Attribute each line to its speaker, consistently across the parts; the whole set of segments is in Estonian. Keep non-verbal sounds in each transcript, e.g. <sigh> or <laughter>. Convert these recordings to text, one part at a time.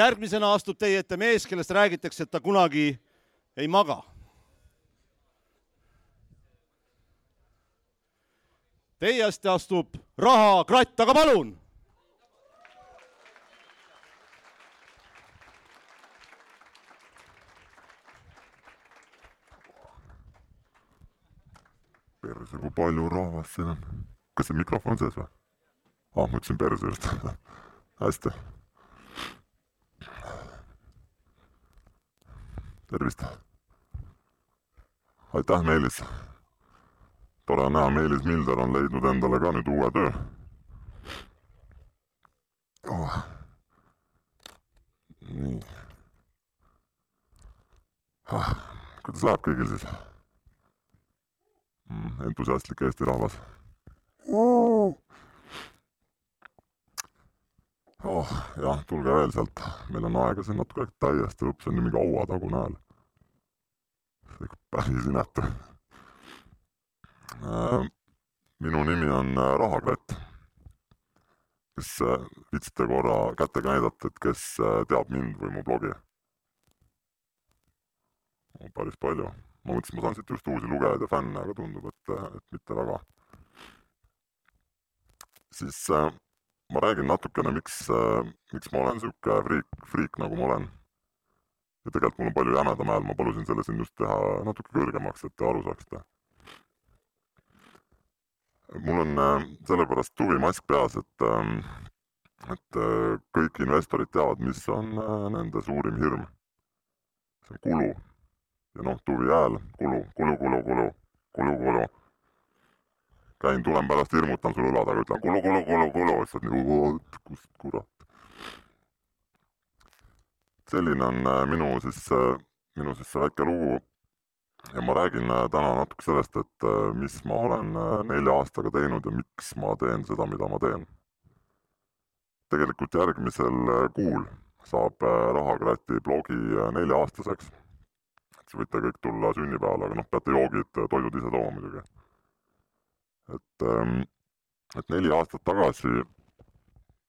Speaker 1: järgmisena astub teie ette mees, kellest räägitakse, et ta kunagi ei maga. Teie ette astub rahakratt, aga palun
Speaker 2: perse, kui palju rahvast siin on. kas see mikrofon sees või? aa, ma ütlesin perse just <laughs> hästi. Tervist. aitäh, Meelis. tore näha, Meelis Milder on leidnud endale ka nüüd uue töö oh.. nii ah,. kuidas läheb kõigil siis? Mm, entusiastlik Eesti rahvas jah, tulge veel sealt, meil on aega siin natuke täiesti lõpp, see on mingi hauatagune hääl. see on päris inetu äh,. minu nimi on äh, Rahakratt. kes äh, viitsite korra kätega näidata, et kes teab mind või mu blogi? päris palju ma mõtlesin, ma saan siit just uusi lugejaid ja fänne, aga tundub, et, et mitte väga. siis äh, ma räägin natukene, miks äh,, miks ma olen niisugune friik, friik, nagu ma olen. ja tegelikult mul on palju jämedam hääl, ma palusin selle siin just teha natuke kõrgemaks, et te aru saaksite. mul on äh, sellepärast tuvimask peas, et äh, et äh, kõik investorid teavad, mis on nende suurim hirm. see on kulu ja noh, tuvi hääl, kulu, kulu, kulu, kulu, kulu, kulu. Käin, tulen pärast, hirmutan sul õla taga, ütlen kulu, kulu, kulu, kulu, siis oled nagu, kust kurat. selline on äh, minu siis, äh, minu siis see väike lugu. ja ma räägin äh, täna natuke sellest, et mis ma olen nelja aastaga teinud ja miks ma teen seda, mida ma teen. tegelikult järgmisel kuul saab Rahakrati blogi nelja-aastaseks siis võite kõik tulla sünnipäevale, aga noh, peate joogid, toidud ise tooma muidugi. Et, ähm, et neli aastat tagasi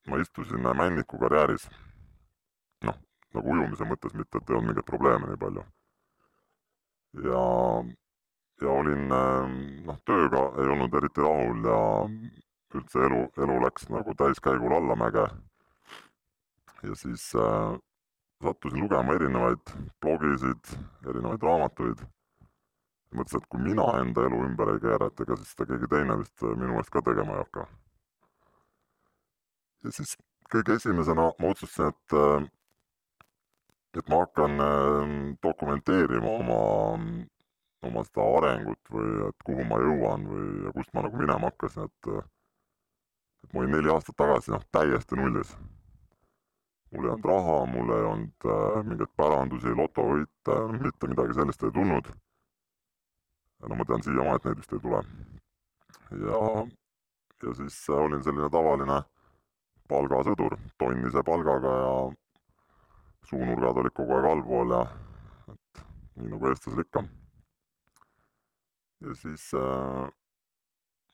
Speaker 2: ma istusin Männiku karjääris. noh, nagu ujumise mõttes, mitte et ei olnud mingeid probleeme nii palju. ja, ja olin ähm, noh, tööga ei olnud eriti rahul ja üldse elu, elu läks nagu täiskäigul allamäge. ja siis äh, sattusin lugema erinevaid blogisid, erinevaid raamatuid. Mõtlesin, et kui mina enda elu ümber ei keera, et ega siis seda keegi teine vist äh, minu eest ka tegema ei hakka. ja siis kõige esimesena ma otsustasin, et äh, et ma hakkan äh, dokumenteerima oma, oma seda arengut või et kuhu ma jõuan või ja kust ma nagu minema hakkasin, et et ma olin neli aastat tagasi noh, täiesti nullis mul ei olnud raha, mul ei olnud äh, mingeid pärandusi, lotovõite, mitte midagi sellist ei tulnud. No ma tean siiamaani, et neid vist ei tule. ja, ja siis äh, olin selline tavaline palgasõdur, tonnise palgaga ja suunurgad olid kogu aeg allpool ja et nii nagu eestlasel ikka. ja siis äh,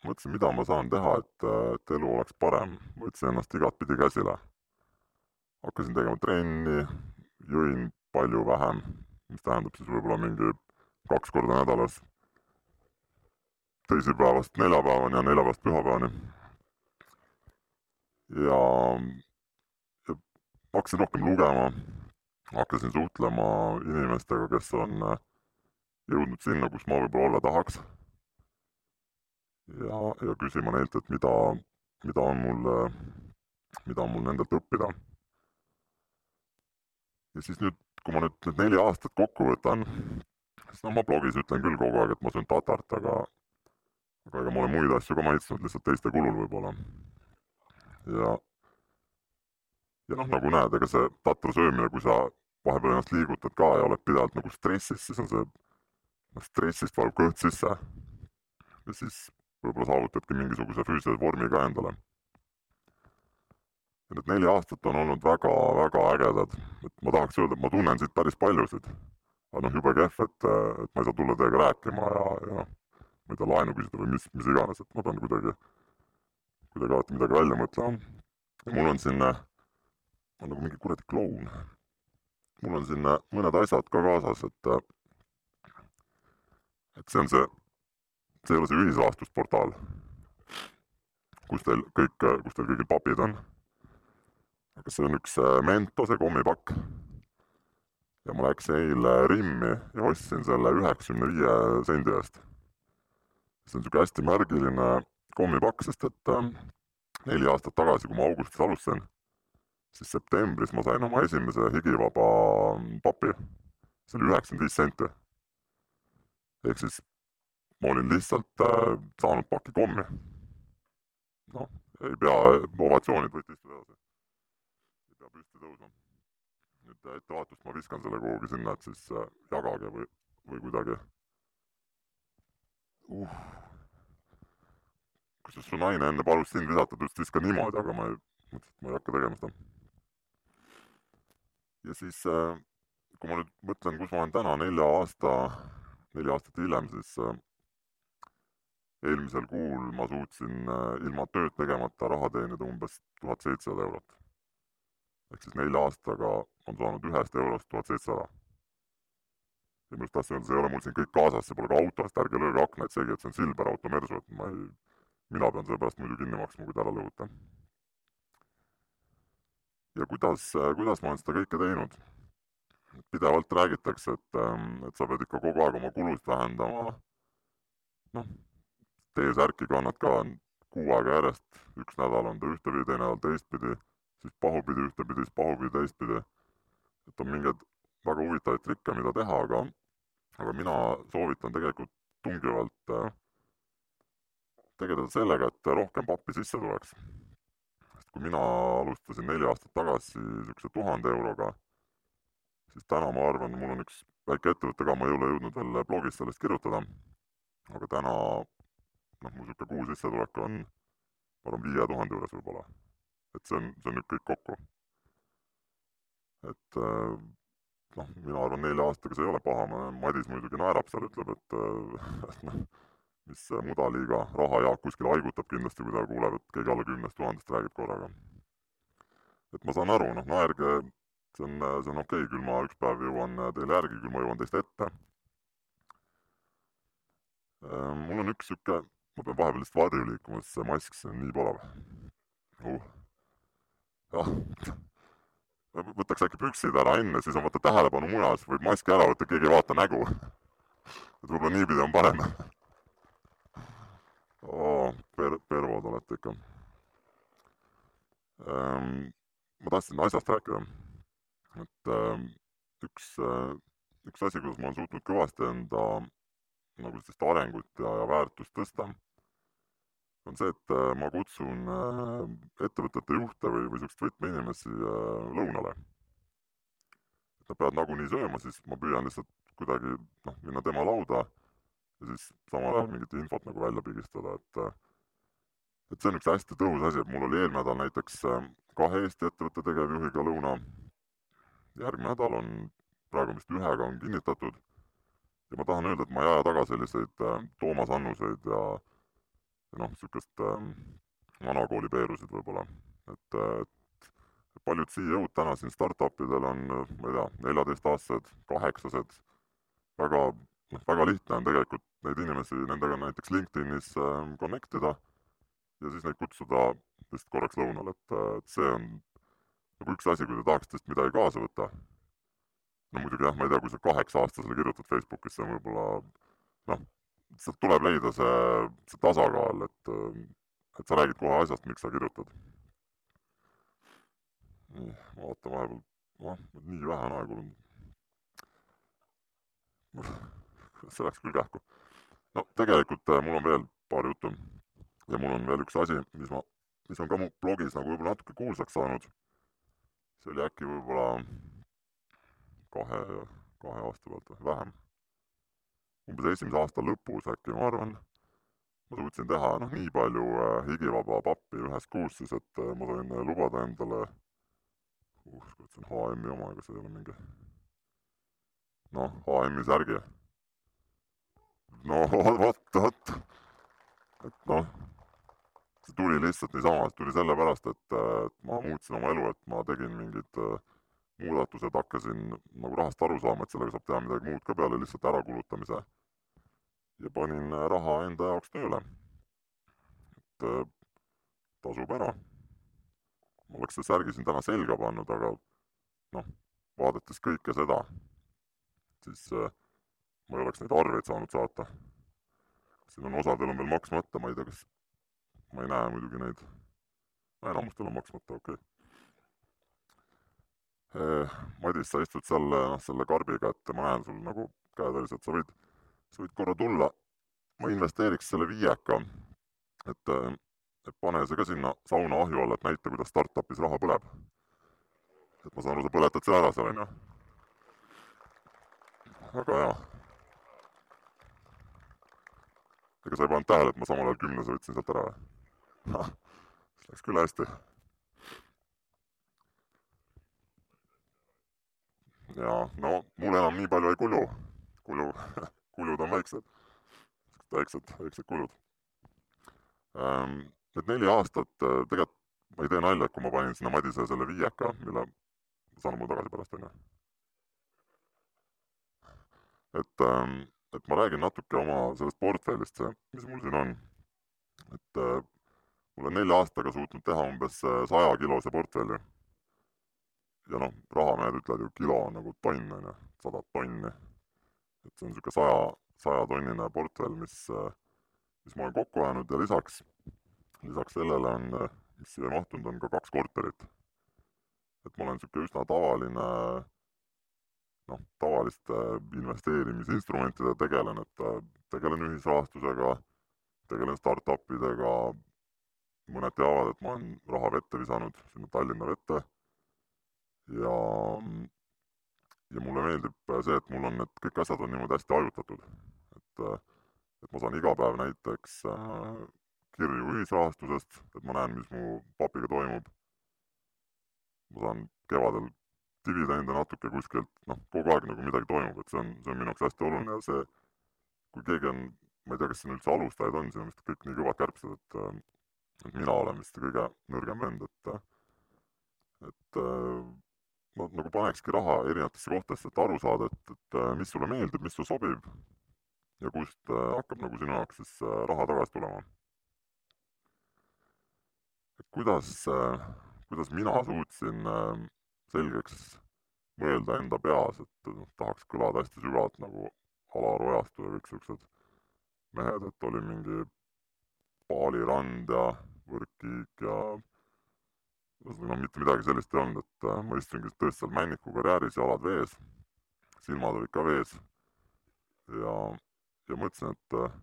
Speaker 2: mõtlesin, mida ma saan teha, et, et elu oleks parem, võtsin ennast igatpidi käsile hakkasin tegema trenni, jõin palju vähem, mis tähendab siis võib-olla mingi kaks korda nädalas, teisipäevast neljapäevani ja neljapäevast pühapäevani. ja, ja hakkasin rohkem lugema, hakkasin suhtlema inimestega, kes on äh, jõudnud sinna, kus ma võib-olla olla tahaks. ja, ja küsima neilt, et mida, mida on mul, mida on mul nendelt õppida ja siis nüüd, kui ma nüüd need neli aastat kokku võtan, siis no ma blogis ütlen küll kogu aeg, et ma söön tatart, aga aga ega ma olen muid asju ka maitsnud, lihtsalt teiste kulul võib-olla. ja, ja noh, nagu näed, ega see tatra söömine, kui sa vahepeal ennast liigutad ka ja oled pidevalt nagu stressis, siis on see, noh stressist valub kõht sisse. ja siis võib-olla saavutadki mingisuguse füüsilise vormi ka endale need neli aastat on olnud väga-väga ägedad, et ma tahaks öelda, et ma tunnen siit päris paljusid. aga noh, jube kehv, et, et ma ei saa tulla teiega rääkima ja, ja noh, ma ei tea, laenu küsida või mis, mis iganes, et ma pean kuidagi, kuidagi alati midagi välja mõtlema. ja mul on siin on nagu mingi kuradi kloun. mul on siin äh, mõned asjad ka kaasas, et äh, et see on see, see ei ole see ühisrahastusportaal, kus teil kõik, kus teil kõigil papid on. aga see on üks Mentose kommipakk. ja ma läksin eile Rimmi ja ostsin selle üheksakümne viie sendi eest. See on niisugune hästi märgiline kommipakk, sest et neli aastat tagasi, kui ma augustis alustasin, siis septembris ma sain oma esimese higivaba papi. see oli üheksakümmend viis senti. ehk siis ma olin lihtsalt äh, saanud paki kommi. noh, ei pea, ovatsioonid võite istuda edasi. ei pea püsti tõusma. nüüd ettevaatust ma viskan selle kuhugi sinna, et siis äh, jagage või, või kuidagi uh kusjuures su naine enne palus sind visata, ta ütles, et viska niimoodi, aga ma ei, mõtlesin, et ma ei hakka tegema seda. ja siis, äh, kui ma nüüd mõtlen, kus ma olen täna, nelja aasta, neli aastat hiljem, siis äh, eelmisel kuul ma suutsin äh, ilma tööd tegemata raha teenida umbes tuhat seitsesada eurot. ehk siis nelja aastaga on saanud ühest eurost tuhat seitsesada. Ja ma just tahtsin öelda, see ei ole mul siin kõik kaasas, see pole ka autos, ärge lööge aknaid seegi, et see on Silver auto Mersu, et ma ei mina pean selle pärast muidu kinni maksma, kui ta ära lõhutan. ja kuidas, kuidas ma olen seda kõike teinud? pidevalt räägitakse, et, ähm, et sa pead ikka kogu aeg oma kulusid vähendama. noh, T-särki kannad ka kuu aega järjest, üks nädal on ta ühtepidi, teine nädal teistpidi, siis pahupidi ühtepidi, siis pahupidi teistpidi. et on mingeid väga huvitavaid trikke, mida teha, aga, aga mina soovitan tegelikult tungivalt äh, tegeleda sellega, et rohkem pappi sisse tuleks. sest kui mina alustasin neli aastat tagasi niisuguse tuhande euroga, siis täna ma arvan, mul on üks väike ettevõte ka, ma ei ole jõudnud veel blogis sellest kirjutada, aga täna noh, mul niisugune kuu sissetulek on, ma arvan, viie tuhande juures võib-olla. et see on, see on nüüd kõik kokku. et äh, noh, mina arvan, nelja aastaga see ei ole paha, Madis muidugi naerab seal, ütleb, et, <laughs> et noh, mis mudaliiga rahajaak kuskil haigutab kindlasti, kui ta kuuleb, et keegi alla kümnest tuhandest räägib korraga. et ma saan aru, noh, naerge, see on, see on okei okay,, küll ma üks päev jõuan teile järgi, küll ma jõuan teist ette. Ehm, mul on üks niisugune, ma pean vahepeal lihtsalt varju liikuma, sest see mask, see on nii palav uh.. jah, võtaks äkki püksid ära enne, siis on vaata tähelepanu mujal, siis võib maski ära võtta, keegi ei vaata nägu. et võib-olla niipidi on parem oo, per-, pervod olete ikka ähm,. ma tahtsin asjast rääkida, et ähm, üks äh,, üks asi, kuidas ma olen suutnud kõvasti enda nagu sellist arengut ja, ja väärtust tõsta, on see, et äh, ma kutsun äh, ettevõtete juhte või, või niisuguseid võtmeinimesi äh, lõunale. et nad peavad nagunii sööma, siis ma püüan lihtsalt kuidagi noh, minna tema lauda ja siis samal ajal mingit infot nagu välja pigistada, et et see on üks hästi tõhus asi, et mul oli eelmine nädal näiteks äh, kahe Eesti ettevõtte tegevjuhiga lõuna, järgmine nädal on, praegu vist ühega on kinnitatud, ja ma tahan öelda, et ma ei aja taga selliseid äh, Toomas Annuseid ja ja noh, niisugust äh, vanakooli Peerusid võib-olla, et, et paljud CEO-d täna siin startupidel on, ma ei tea, neljateistaastased, kaheksased, väga noh, väga lihtne on tegelikult neid inimesi nendega näiteks LinkedInis äh, connect ida ja siis neid kutsuda lihtsalt korraks lõunale, et, äh, et see on nagu üks asi, kui te tahaksite lihtsalt midagi kaasa võtta. no muidugi jah, ma ei tea, kui sa kaheksa-aastasele kirjutad Facebookis, see on võib-olla noh, sealt tuleb leida see, see tasakaal, et, et sa räägid kohe asjast, miks sa kirjutad. vaatan vahepeal, noh, nii vähe on aega olnud see läks küll kähku. no tegelikult äh, mul on veel paar juttu ja mul on veel üks asi, mis ma, mis on ka mu blogis nagu võib-olla natuke kuulsaks saanud. see oli äkki võib-olla kahe, kahe aasta pealt või vähem. Umbes esimese aasta lõpus äkki, ma arvan, ma suutsin teha noh, nii palju äh, higivaba pappi ühes kuus siis, et äh, ma sain äh, lubada endale uh, see on HM-i oma, ega see ei ole mingi noh, HM-i särgi no <laughs> vot, vot. et noh, see tuli lihtsalt niisama, tuli sellepärast, et, et ma muutsin oma elu, et ma tegin mingid äh, muudatused, hakkasin nagu rahast aru saama, et sellega saab teha midagi muud ka peale lihtsalt ärakulutamise. Ja panin raha enda jaoks tööle. et äh, tasub ära. ma oleks selle särgi siin täna selga pannud, aga noh, vaadates kõike seda, siis äh, ma ei oleks neid arveid saanud saata. siin on osadel on veel maksmata, ma ei tea, kas, ma ei näe muidugi neid, enamustel on maksmata, okei okay Madis, sa istud seal noh, selle karbi kätte, ma näen sul nagu käed värised, sa võid, sa võid korra tulla. ma investeeriks selle viieka, et, et pane see ka sinna sauna ahju alla, et näita, kuidas startup'is raha põleb. et ma saan aru, sa põletad selle ära seal, on ju? väga hea. ega sa ei pannud tähele, et ma samal ajal kümnese võtsin sealt ära või? <laughs> noh, siis läks küll hästi ja no mul enam nii palju ei kulu, kulu, <laughs> kulud on väiksed, väiksed, väiksed kulud ähm,. Need neli aastat äh, tegelikult ma ei tee nalja, kui ma panin sinna Madise selle viieka, mille saan mul tagasi pärast, on ju. et ähm,, et ma räägin natuke oma sellest portfellist, mis mul siin on. et äh, ma olen nelja aastaga suutnud teha umbes äh, saja kilose portfelli ja noh, rahamehed ütlevad ju kilo on nagu tonn, on ju, sada tonni. Et see on niisugune saja, sajatonnine portfell, mis, mis ma olen kokku ajanud ja lisaks, lisaks sellele on, mis siia mahtunud, on ka kaks korterit. et ma olen niisugune üsna tavaline noh, tavaliste investeerimisinstrumentidega tegelen, et tegelen ühisrahastusega, tegelen startup idega, mõned teavad, et ma olen raha vette visanud, sinna Tallinna vette ja, ja mulle meeldib see, et mul on need kõik asjad on niimoodi hästi hajutatud. et, et ma saan iga päev näiteks äh, kirju ühisrahastusest, et ma näen, mis mu papiga toimub. ma saan kevadel dividende natuke kuskilt, noh, kogu aeg nagu midagi toimub, et see on, see on minu jaoks hästi oluline ja see, kui keegi on, ma ei tea, kas siin üldse alustajaid on, siin on vist kõik nii kõvad kärbsed, et et mina olen vist kõige nõrgem vend, et et ma nagu panekski raha erinevatesse kohtadesse, et aru saada, et, et äh, mis sulle meeldib, mis sulle sobib ja kust äh, hakkab nagu sinu jaoks siis äh, raha tagasi tulema. et kuidas, kuidas mina suutsin selgeks mõelda enda peas, et noh, tahaks kõlada hästi sügavalt nagu Alar Ojastu ja kõik siuksed mehed, et oli mingi Paali Rand ja Võrkkiik ja ühesõnaga mitte midagi sellist ei olnud, et äh, ma istungi tõesti seal männiku karjääris, jalad vees, silmad olid ka vees. Ja, ja mõtlesin, et, äh,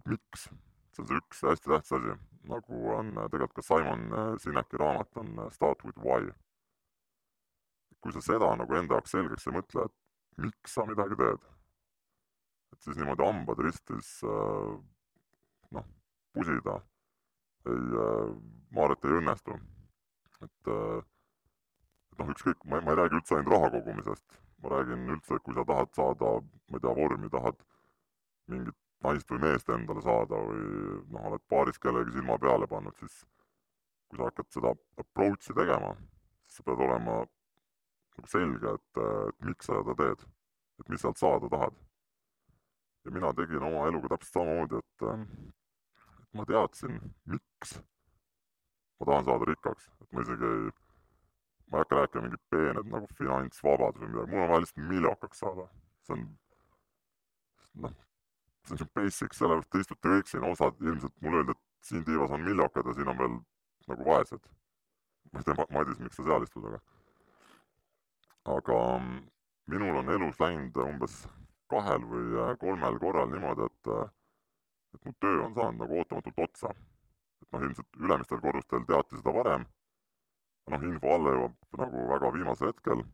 Speaker 2: et miks, see on see üks hästi tähtis asi, nagu on äh, tegelikult ka Simon Sineki raamat on Start with why. kui sa seda nagu enda jaoks selgeks ei mõtle, et miks sa midagi teed, et siis niimoodi hambad ristis noh, pusida ei, ma arvan, et ei õnnestu et et noh, ükskõik, ma ma ei räägi üldse ainult raha kogumisest, ma räägin üldse, kui sa tahad saada, ma ei tea, vormi, tahad mingit naist või meest endale saada või noh, oled paaris kellelegi silma peale pannud, siis kui sa hakkad seda approach'i tegema, siis sa pead olema nagu selge, et, et miks sa seda teed, et mis sealt saada tahad. ja mina tegin oma eluga täpselt samamoodi, et, et ma teadsin, miks ma tahan saada rikkaks, et ma isegi ei, ma ei hakka rääkima mingid peened nagu finantsvabadus või midagi, mul on vaja lihtsalt miljokaks saada. see on, noh, see on siuke basic, sellepärast te istute kõik siin, osad ilmselt mulle öeldi, et siin tiivas on miljokad ja siin on veel nagu vaesed. ma ei tea, Madis, miks sa seal istud, aga aga mm, minul on elus läinud umbes kahel või äh, kolmel korral niimoodi, et et mu töö on saanud nagu ootamatult otsa noh, ilmselt ülemistel korrustel teati seda varem, noh, info alla jõuab nagu väga viimasel hetkel.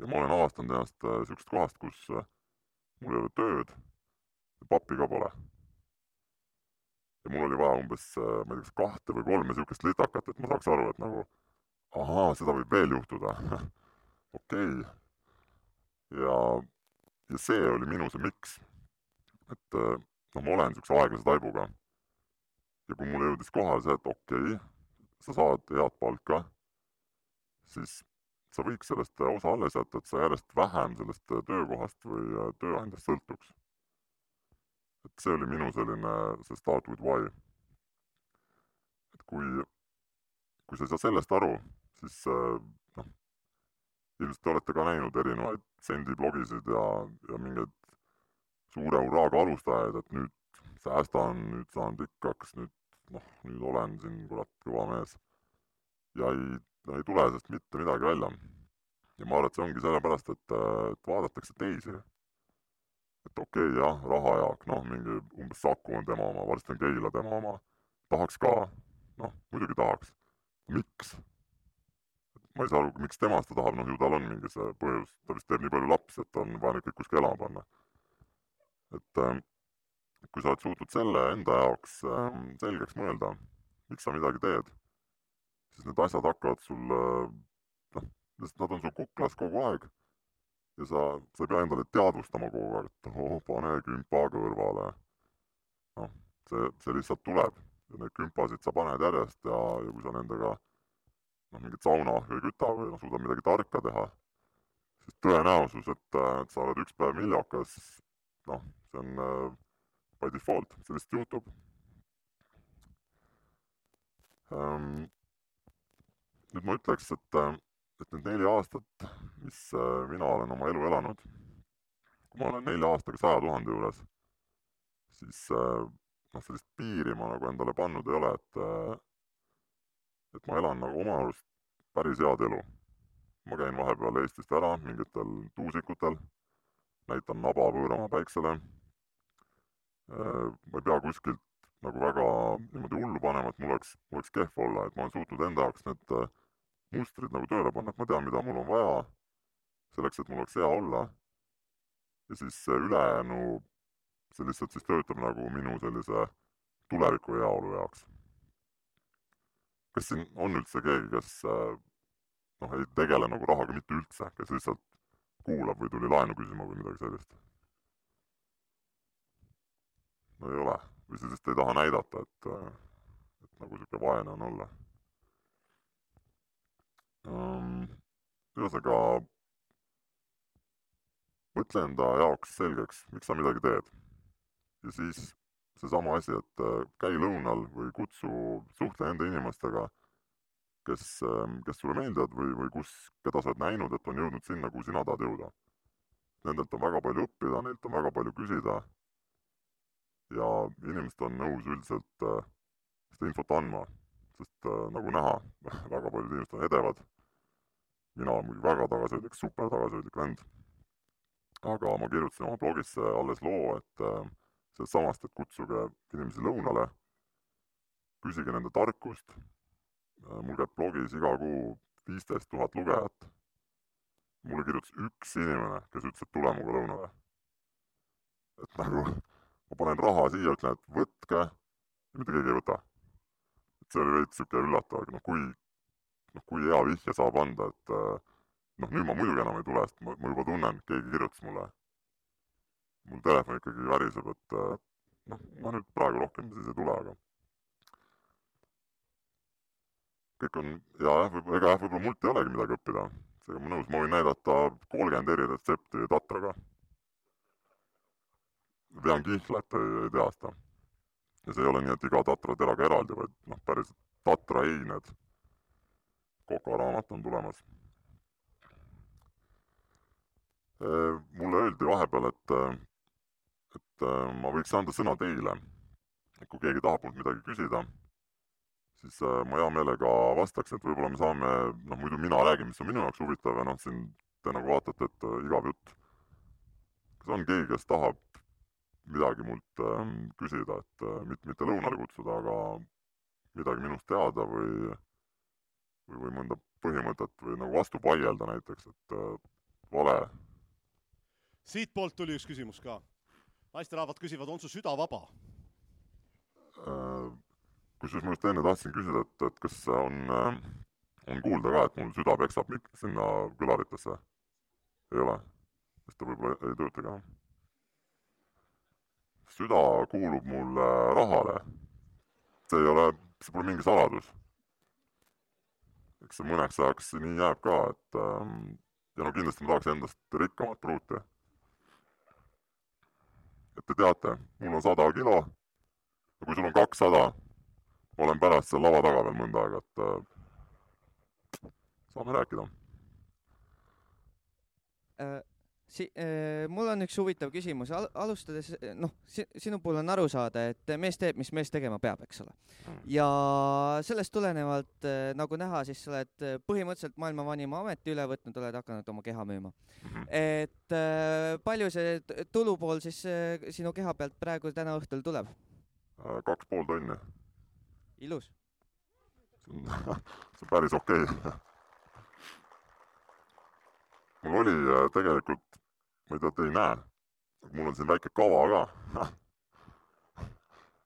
Speaker 2: Ja ma olen avastanud ennast niisugusest äh, kohast, kus äh, mul ei ole tööd ja pappi ka pole. ja mul oli vaja umbes, äh, ma ei tea, kas kahte või kolme niisugust litakat, et ma saaks aru, et nagu ahaa, seda võib veel juhtuda. <laughs> Okei. Okay.. ja, ja see oli minu see miks. et noh, ma olen niisuguse aeglase taibuga ja kui mulle jõudis kohale see, et okei okay,, sa saad head palka, siis sa võiks sellest osa alles jätta, et sa järjest vähem sellest töökohast või tööandjast sõltuks. et see oli minu selline, see start with why. et kui, kui sa ei saa sellest aru, siis noh, ilmselt te olete ka näinud erinevaid sendiblogisid ja, ja mingeid suure hurraaga alustajaid, et nüüd säästan, nüüd saan rikkaks, nüüd noh, nüüd olen siin kurat kõva mees. ja ei, ei tule sellest mitte midagi välja. ja ma arvan, et see ongi sellepärast, et, et vaadatakse teisi. et okei okay,, jah, rahajaak, noh, mingi umbes Saku on tema oma, varsti on Keila tema oma, tahaks ka, noh, muidugi tahaks. miks? ma ei saa aru, miks tema seda tahab, noh ju tal on mingi see põhjus, ta vist teeb nii palju lapsi, et on vaja neid kõik kuskile elama panna. et äh, kui sa oled suutnud selle enda jaoks äh, selgeks mõelda, miks sa midagi teed, siis need asjad hakkavad sul noh, sest nad on sul kuklas kogu aeg ja sa, sa ei pea endale teadvustama kogu aeg, et oh, pane kümpa kõrvale. noh, see, see lihtsalt tuleb ja neid kümpasid sa paned järjest ja, ja kui sa nendega noh, mingit saunaahju ei küta või noh, suudad midagi tarka teha, siis tõenäosus, et, et sa oled üks päev miljokas, noh, see on äh, by default, lihtsalt juhtub ähm,. nüüd ma ütleks, et, et need neli aastat, mis äh, mina olen oma elu elanud, kui ma olen nelja aastaga saja tuhande juures, siis äh, noh, sellist piiri ma nagu endale pannud ei ole, et et ma elan nagu oma arust päris head elu. ma käin vahepeal Eestist ära mingitel tuusikutel, näitan naba võõrama päiksele. Äh, ma ei pea kuskilt nagu väga niimoodi hullu panema, et mul oleks, mul oleks kehv olla, et ma olen suutnud enda jaoks need äh, mustrid nagu tööle panna, et ma tean, mida mul on vaja selleks, et mul oleks hea olla. ja siis ülejäänu, see lihtsalt siis töötab nagu minu sellise tuleviku heaolu jaoks kas siin on üldse keegi, kes äh, noh, ei tegele nagu rahaga mitte üldse, kes lihtsalt kuulab või tuli laenu küsima või midagi sellist? Ei ole, või sa lihtsalt ei taha näidata, et, äh, et nagu niisugune vaene on olla um,. ühesõnaga, mõtle enda jaoks selgeks, miks sa midagi teed. ja siis seesama asi, et äh, käi lõunal või kutsu, suhtle nende inimestega, kes, ähm, kes sulle meeldivad või, või kus, keda sa oled näinud, et on jõudnud sinna, kuhu sina tahad jõuda. Nendelt on väga palju õppida, neilt on väga palju küsida ja inimesed on nõus üldiselt äh, seda infot andma, sest äh, nagu näha, <laughs> väga paljud inimesed on edevad. mina olen muidugi väga tagasihoidlik, super tagasihoidlik vend. aga ma kirjutasin oma blogisse alles loo, et äh, sellest samast, et kutsuge inimesi lõunale, küsige nende tarkust, mul käib blogis iga kuu viisteist tuhat lugejat, mulle kirjutas üks inimene, kes ütles, et tule minuga lõunale. et nagu <laughs> ma panen raha siia, ütlen, et võtke, mitte keegi ei võta. et see oli veits niisugune üllatav, aga noh, kui, noh, kui hea vihje saab anda, et äh, noh, nüüd ma muidugi enam ei tule, sest ma, ma juba tunnen, keegi kirjutas mulle mul telefon ikkagi väriseb, et äh, noh, ma nüüd praegu rohkem siis ei tule, aga kõik on ja jah, võib-olla, ega jah, võib-olla mult ei olegi midagi õppida, seega ma nõus, ma võin näidata kolmkümmend eri retsepti tatraga. Vean kihla, et ei, ei tea seda. ja see ei ole nii, et iga tatra teraga eraldi, vaid noh, päriselt tatra eined. kokaraamat on tulemas. Äh, mulle öeldi vahepeal, et äh, et ma võiks anda sõna teile. et kui keegi tahab mult midagi küsida, siis ma hea meelega vastaks, et võib-olla me saame, noh muidu mina räägin, mis on minu jaoks huvitav ja noh, siin te nagu vaatate, et igav jutt. kas on keegi, kes tahab midagi mult äh, küsida, et äh, mitte, mitte lõunale kutsuda, aga midagi minust teada või, või, või mõnda põhimõtet või nagu vastu vaielda näiteks, et äh, vale.
Speaker 1: siitpoolt tuli üks küsimus ka naisterahvad küsivad, on su süda vaba?
Speaker 2: Äh, kusjuures ma just enne tahtsin küsida, et, et kas on, on kuulda ka, et mul süda peksab sinna kõlaritesse? ei ole? sest ta võib-olla ei tööta ka. Süda kuulub mulle rahale. see ei ole, see pole mingi saladus. eks see mõneks ajaks nii jääb ka, et ähm, ja no kindlasti ma tahaks endast rikkamat pruuti. et te teate, mul on sada kilo ja kui sul on kakssada, ma olen pärast seal lava taga veel mõnda aega, et äh, saame rääkida
Speaker 3: äh si-, äh, mul on üks huvitav küsimus Al, alustades, noh si, sinu puhul on aru saada, et mees teeb, mis mees tegema peab, eks ole. ja sellest tulenevalt äh,, nagu näha, siis sa oled põhimõtteliselt maailma vanima ameti üle võtnud, oled hakanud oma keha müüma. et äh, palju see tulupool siis sinu keha pealt praegu täna õhtul tuleb?
Speaker 2: Äh, kaks pool tonni.
Speaker 3: ilus. <laughs>
Speaker 2: see on päris okei okay. Mul oli äh, tegelikult ma ei tea, te ei näe, mul on siin väike kava ka <laughs>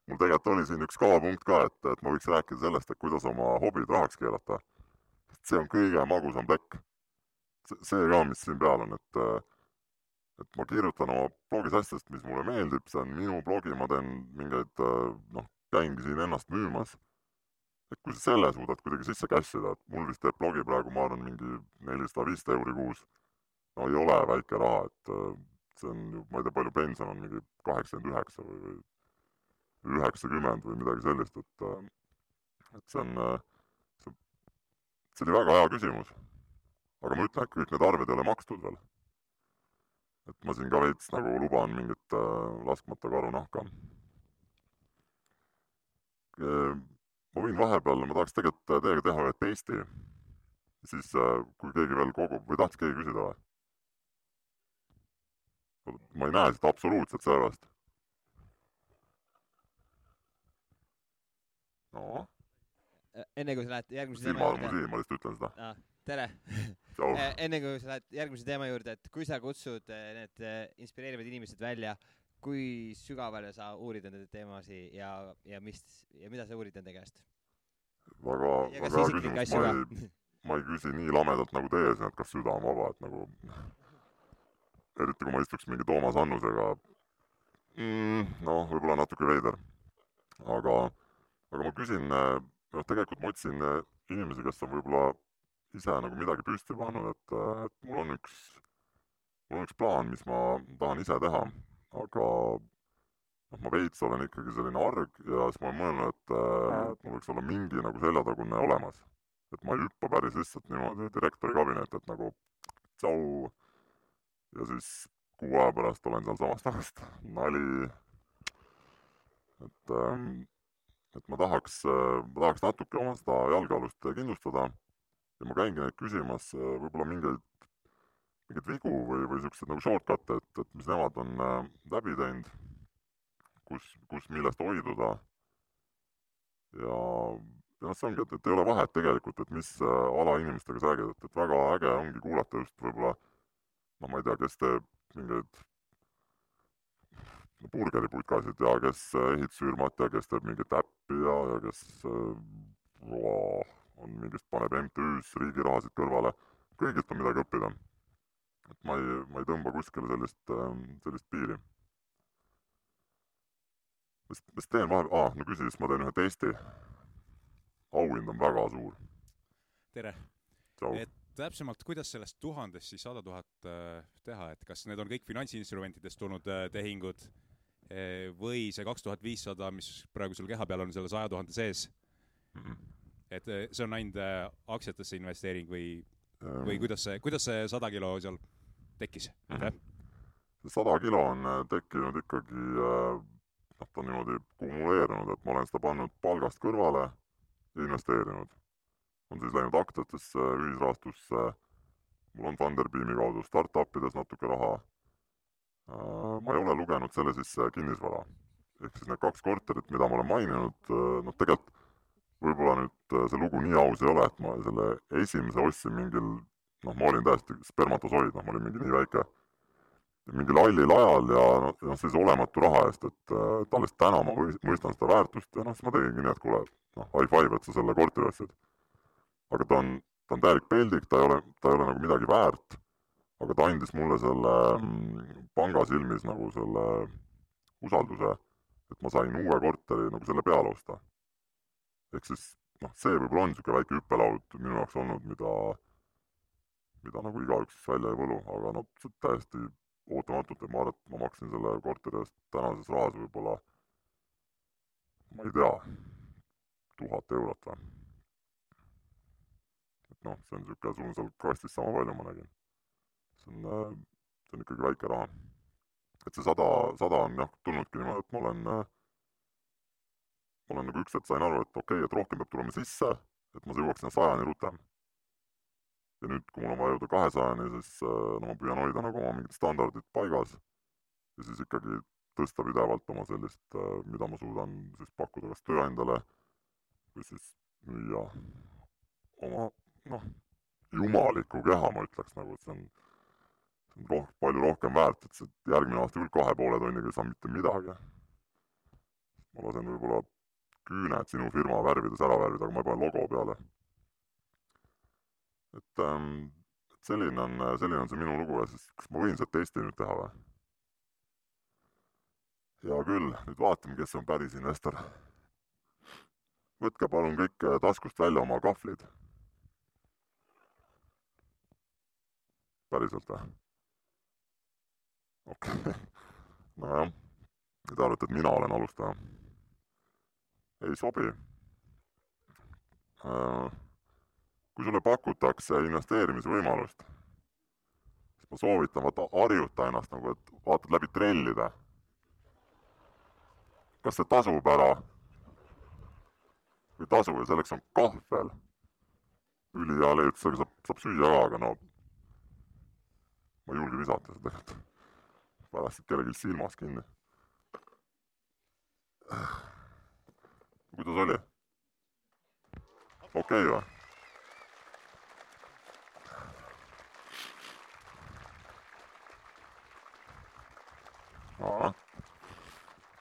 Speaker 2: mul tegelikult oli siin üks kavapunkt ka, et, et ma võiks rääkida sellest, et kuidas oma hobid rahaks keerata. see on kõige magusam plekk. see ka, mis siin peal on, et et ma kirjutan oma blogis asjadest, mis mulle meeldib, see on minu blogi, ma teen mingeid noh, käingi siin ennast müümas. et kui sa selle suudad kuidagi sisse cash ida, et mul vist teeb blogi praegu, ma arvan, mingi nelisada, viissada euri kuus no ei ole väike raha, et äh, see on ju, ma ei tea, palju pension on, mingi kaheksakümmend üheksa või, või üheksakümmend või midagi sellist, et äh, et see on, äh, see, see oli väga hea küsimus. aga ma ütlen, et kõik need arved ei ole makstud veel. et ma siin ka veits nagu luban mingit laskmata karunahka. ma võin vahepeal, ma tahaks tegelikult teiega teha ühe testi, siis kui keegi veel kogub või tahtis keegi küsida või? Ma ei näe seda absoluutselt servast. no.
Speaker 4: enne kui sa lähed järgmise
Speaker 2: teema juurde. silma ma lihtsalt ütlen seda
Speaker 4: ah,. tere <laughs> enne kui sa lähed järgmise teema juurde, et kui sa kutsud need inspireerivad inimesed välja, kui sügavale sa uurid nende teemasid ja, ja mis ja mida sa uurid nende käest?
Speaker 2: väga, väga hea küsimus, ma ei, ma ei küsi nii lamedalt nagu teie siin, et kas süda on vaba, et nagu <laughs> eriti kui ma istuks mingi Toomas Annusega mm,, noh, võib-olla natuke veider. aga, aga ma küsin, noh, tegelikult ma otsin eh, inimesi, kes on võib-olla ise nagu midagi püsti pannud, et, eh, et mul on üks, mul on üks plaan, mis ma tahan ise teha, aga noh, ma veits olen ikkagi selline arg ja siis ma olen mõelnud, et, eh, et mul võiks olla mingi nagu seljatagune olemas. et ma ei hüppa päris lihtsalt niimoodi direktori kabinetti, et nagu tšau ja siis kuu aja pärast olen sealsamas tagasi, nali. et, ähm, et ma tahaks, äh, ma tahaks natuke oma seda jalgealust kindlustada ja ma käingi neid küsimas äh, võib-olla mingeid, mingeid vigu või, või niisuguseid nagu shortcut'e, et, et mis nemad on äh, läbi teinud, kus, kus millest hoiduda. ja, ja noh, see ongi, et, et ei ole vahet tegelikult, et mis ala inimestega sa räägid, et, et väga äge ongi kuulata just võib-olla no ma ei tea, kes teeb mingeid burgeripuitkasid ja kes ehitusfirmat ja kes teeb mingit äppi ja, ja kes äh, on mingist, paneb MTÜ-s riigi rahasid kõrvale, kõigilt on midagi õppida. et ma ei, ma ei tõmba kuskile sellist, ähm, sellist piiri. mis, mis teen vahepeal, aa, no küsi, siis ma teen ühe testi. auhind on väga suur.
Speaker 5: tere! et täpsemalt, kuidas sellest tuhandest siis sada tuhat äh, teha, et kas need on kõik finantsinstrumentidest tulnud äh, tehingud äh, või see kaks tuhat viissada, mis praegu sul keha peal on, selle saja tuhande sees? -hmm. et see on ainult aktsiatesse investeering või või kuidas see, kuidas see sada kilo seal tekkis?
Speaker 2: See sada kilo on tekkinud ikkagi, noh, ta on niimoodi kumuleerunud, et ma olen seda pannud palgast kõrvale investeerinud on siis läinud aktsiatesse, ühisrahastusse, mul on Funderbeami kaudu startup ides natuke raha. Äh, ma ei ole lugenud selle sisse kinnisvara. ehk siis need kaks korterit, mida ma olen maininud, äh, noh tegelikult võib-olla nüüd äh, see lugu nii aus ei ole, et ma selle esimese ostsin mingil noh, ma olin täiesti spermatosoid, noh, ma olin mingi nii väike, mingil hallil ajal ja noh, sellise olematu raha eest, et alles täna ma mõistan seda väärtust ja noh, siis ma tegingi nii, et kuule, noh, high five, et sa selle korteri ostsid aga ta on, ta on täielik peldik, ta ei ole, ta ei ole nagu midagi väärt, aga ta andis mulle selle mm, panga silmis nagu selle usalduse, et ma sain uue korteri nagu selle peale osta. ehk siis noh, see võib-olla on niisugune väike hüppelaud minu jaoks olnud, mida, mida nagu igaüks välja ei võlu, aga noh, täiesti ootamatult, et ma arvan, et ma maksin selle korteri eest tänases rahas võib-olla, ma ei tea, tuhat eurot või. Et noh, see on niisugune, sul on seal kastis sama palju, ma nägin. see on, äh, see on ikkagi väike raha. et see sada, sada on jah, tulnudki niimoodi, et ma olen äh, ma olen nagu üks hetk sain aru, et okei okay,, et rohkem peab tulema sisse, et ma jõuaks sinna sajani rutem. ja nüüd, kui mul on vaja jõuda kahesajani, siis äh, no ma püüan hoida nagu oma mingid standardid paigas ja siis ikkagi tõsta pidevalt oma sellist, mida ma suudan siis pakkuda kas tööandjale või siis müüa oma noh, jumalikku keha, ma ütleks nagu, et see on, see on roh-, palju rohkem väärt, et see järgmine aasta küll kahe poole tonniga ei saa mitte midagi. ma lasen võib-olla küüned sinu firma värvides ära värvida, aga ma panen logo peale. et ähm, selline on, selline on see minu lugu ja siis kas ma võin selle testi nüüd teha või? hea küll, nüüd vaatame, kes on päris investor. võtke palun kõik taskust välja oma kahvlid. Päriselt või? okei okay. <laughs> nojah, te arvate, et mina olen alustaja ei sobi. Äh, kui sulle pakutakse investeerimisvõimalust, siis ma soovitan, vaata, harjuta ennast nagu, et vaatad läbi trellide. kas see tasub ära või tasu ja selleks on kahvel. ülihea leiutusega saab, saab süüa ka, aga no ma ei julge visata seda tegelikult. pärast kellelgi silmas kinni kuidas oli? okei okay, või?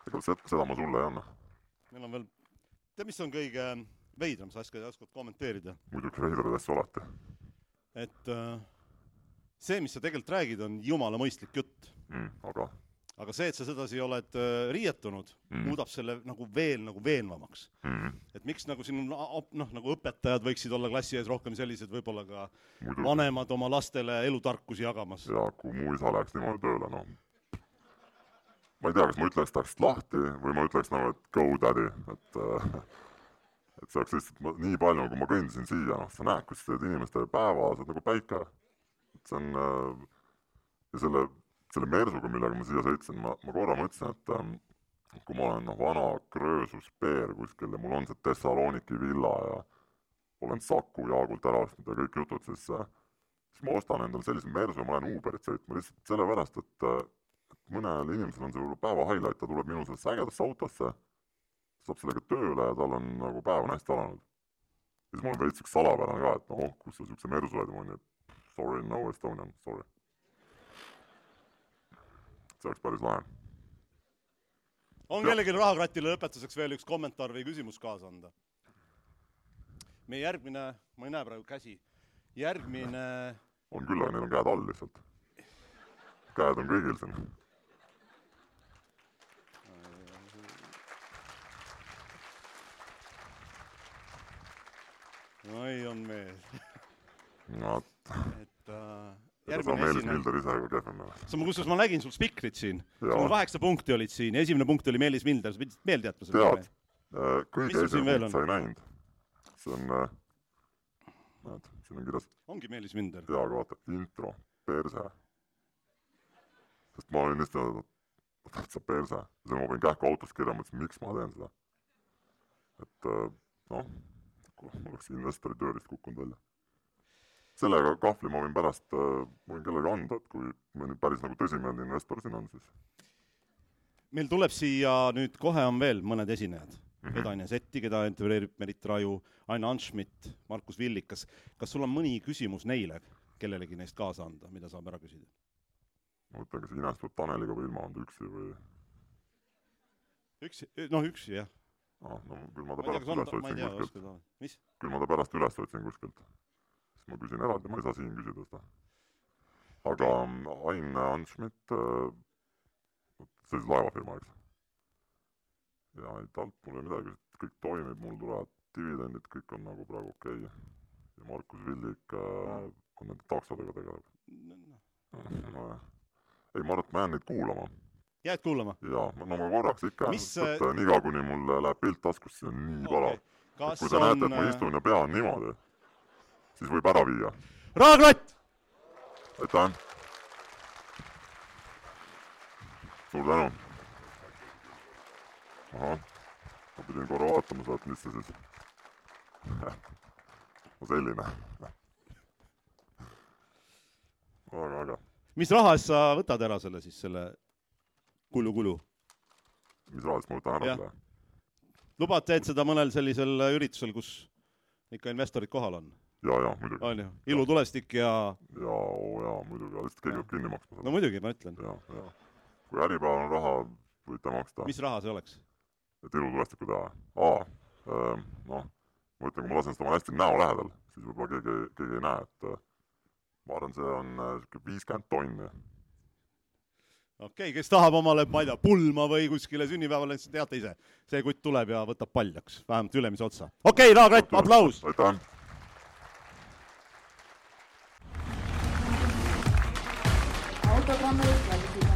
Speaker 2: ega seda, ma sulle ei anna.
Speaker 1: meil on veel, tead, mis on kõige veidram, sa oskad, oskad kommenteerida?
Speaker 2: muidugi veidraid asju alati.
Speaker 1: et äh, see, mis sa tegelikult räägid, on jumala mõistlik jutt
Speaker 2: mm,. aga?
Speaker 1: aga see, et sa sedasi oled äh, riietunud mm., muudab selle nagu veel nagu veenvamaks mm.. et miks nagu sinu noh, nagu õpetajad võiksid olla klassi ees rohkem sellised, võib-olla ka Muidugi. vanemad oma lastele elutarkusi jagamas.
Speaker 2: ja kui mu isa läheks niimoodi tööle, noh ma ei tea, kas ma ütleks tast lahti või ma ütleks nagu, et go daddy, et äh, et see oleks lihtsalt nii palju, kui ma kõndisin siia, noh, sa näed, kuidas inimeste päevad, nagu päike, et see on äh, ja selle selle Mersuga, millega ma siia sõitsin, ma, ma korra mõtlesin, et ähm, kui ma olen noh, vana kröösus peer kuskil ja mul on see Thessaloniki villa ja olen Saku Jaakult ära ostnud ja kõik jutud, siis äh, siis ma ostan endale sellise Mersu ma lähen Uberit sõitma lihtsalt sellepärast, et äh, et mõnel inimesel on see võib-olla päeva highlight, ta tuleb minu sellesse ägedasse autosse, saab sellega tööle ja tal on nagu päev on hästi alanud. ja siis mul on veits üks salapärane ka, et noh, kus sa niisuguse Mersu oled ma olen nii, sorry, no Estonian, sorry see oleks päris lahe.
Speaker 1: on kellelgi rahakratile lõpetuseks veel üks kommentaar või küsimus kaasa anda? meie järgmine, ma ei näe praegu käsi, järgmine
Speaker 2: on küll, aga neil on käed all lihtsalt. käed on kõigil siin.
Speaker 1: oi, on veel.
Speaker 2: vot.
Speaker 1: Et äh,
Speaker 2: järgmine sa,
Speaker 1: kusjuures ma nägin sul spikrit siin, sul kaheksa punkti olid siin ja esimene punkt oli Meelis Milder, sa pidid meelde jätma
Speaker 2: selle. tead, äh, kõige esimene punkt sa ei näinud. see on, äh, näed, siin on kirjas.
Speaker 1: ongi Meelis Milder.
Speaker 2: jaa, aga vaata, intro, perse. sest ma olin lihtsalt, et täitsa perse. siis ma panin kähku autost kirja, mõtlesin, miks ma teen seda. et äh, noh, mul oleks investori tööriist kukkunud välja sellega kahvli ma võin pärast, äh, võin kellelegi anda, et kui meil nüüd päris nagu tõsimeelne investor siin on, siis.
Speaker 1: meil tuleb siia nüüd, kohe on veel mõned esinejad mm. -hmm. Eda-Ine Setti, keda intervjueerib Merit Raju, Ain Anschmidt, Markus Villikas. kas sul on mõni küsimus neile, kellelegi neist kaasa anda, mida saab ära küsida?
Speaker 2: ma mõtlen, kas Ines tuleb Taneliga või ilma anda üksi või?
Speaker 1: üksi, noh üksi jah.
Speaker 2: aa, no küll ma ta pärast üles otsin
Speaker 1: kuskilt.
Speaker 2: küll ma ta pärast üles otsin kuskilt ma küsin eraldi, ma ei saa siin küsida seda. aga ähm, Ain Anschmidt, äh, sellise laevafirma, eks. ja talt ei midagi, kõik toimib, mul tulevad dividendid, kõik on nagu praegu okei okay. ja Markus Villik äh, on nende taksodega tegeleb. nojah, ei ma arvan, et ma jään neid kuulama.
Speaker 1: jääd kuulama?
Speaker 2: jaa, no ma korraks ikka, et äh, niikaua, kuni mul läheb pilt taskusse, see on nii okay. palav. kui te on... näete, et ma istun ja pean niimoodi, siis võib ära viia.
Speaker 1: rahaklatt!
Speaker 2: aitäh! suur tänu! ahah, ma pidin korra vaatama sealt, mis see siis <laughs> no selline väga äge.
Speaker 1: mis raha eest sa võtad ära selle siis, selle kulu-kulu?
Speaker 2: mis raha eest ma võtan ära selle?
Speaker 1: lubad, teed seda mõnel sellisel üritusel, kus ikka investorid kohal on?
Speaker 2: Ja, ja muidugi.
Speaker 1: on ju, ilutulestik ja
Speaker 2: ja, oo jaa, muidugi, lihtsalt keegi peab kinni maksma
Speaker 1: no muidugi, ma ütlen.
Speaker 2: ja, ja. kui Äripäeval on raha, võite maksta.
Speaker 1: mis raha see oleks?
Speaker 2: et ilutulestikku teha. aa, ähm, noh, ma ütlen, kui ma lasen seda oma hästi näo lähedal, siis võib-olla keegi, keegi ei näe, et äh, ma arvan, see on äh, viiskümmend tonni.
Speaker 1: okei okay,, kes tahab omale, ma ei tea, pulma või kuskile sünnipäevale, siis teate ise, see kutt tuleb ja võtab paljaks, vähemalt ülemise otsa. okei okay,, Raag Ratt, aplaus!
Speaker 2: aitäh! programmation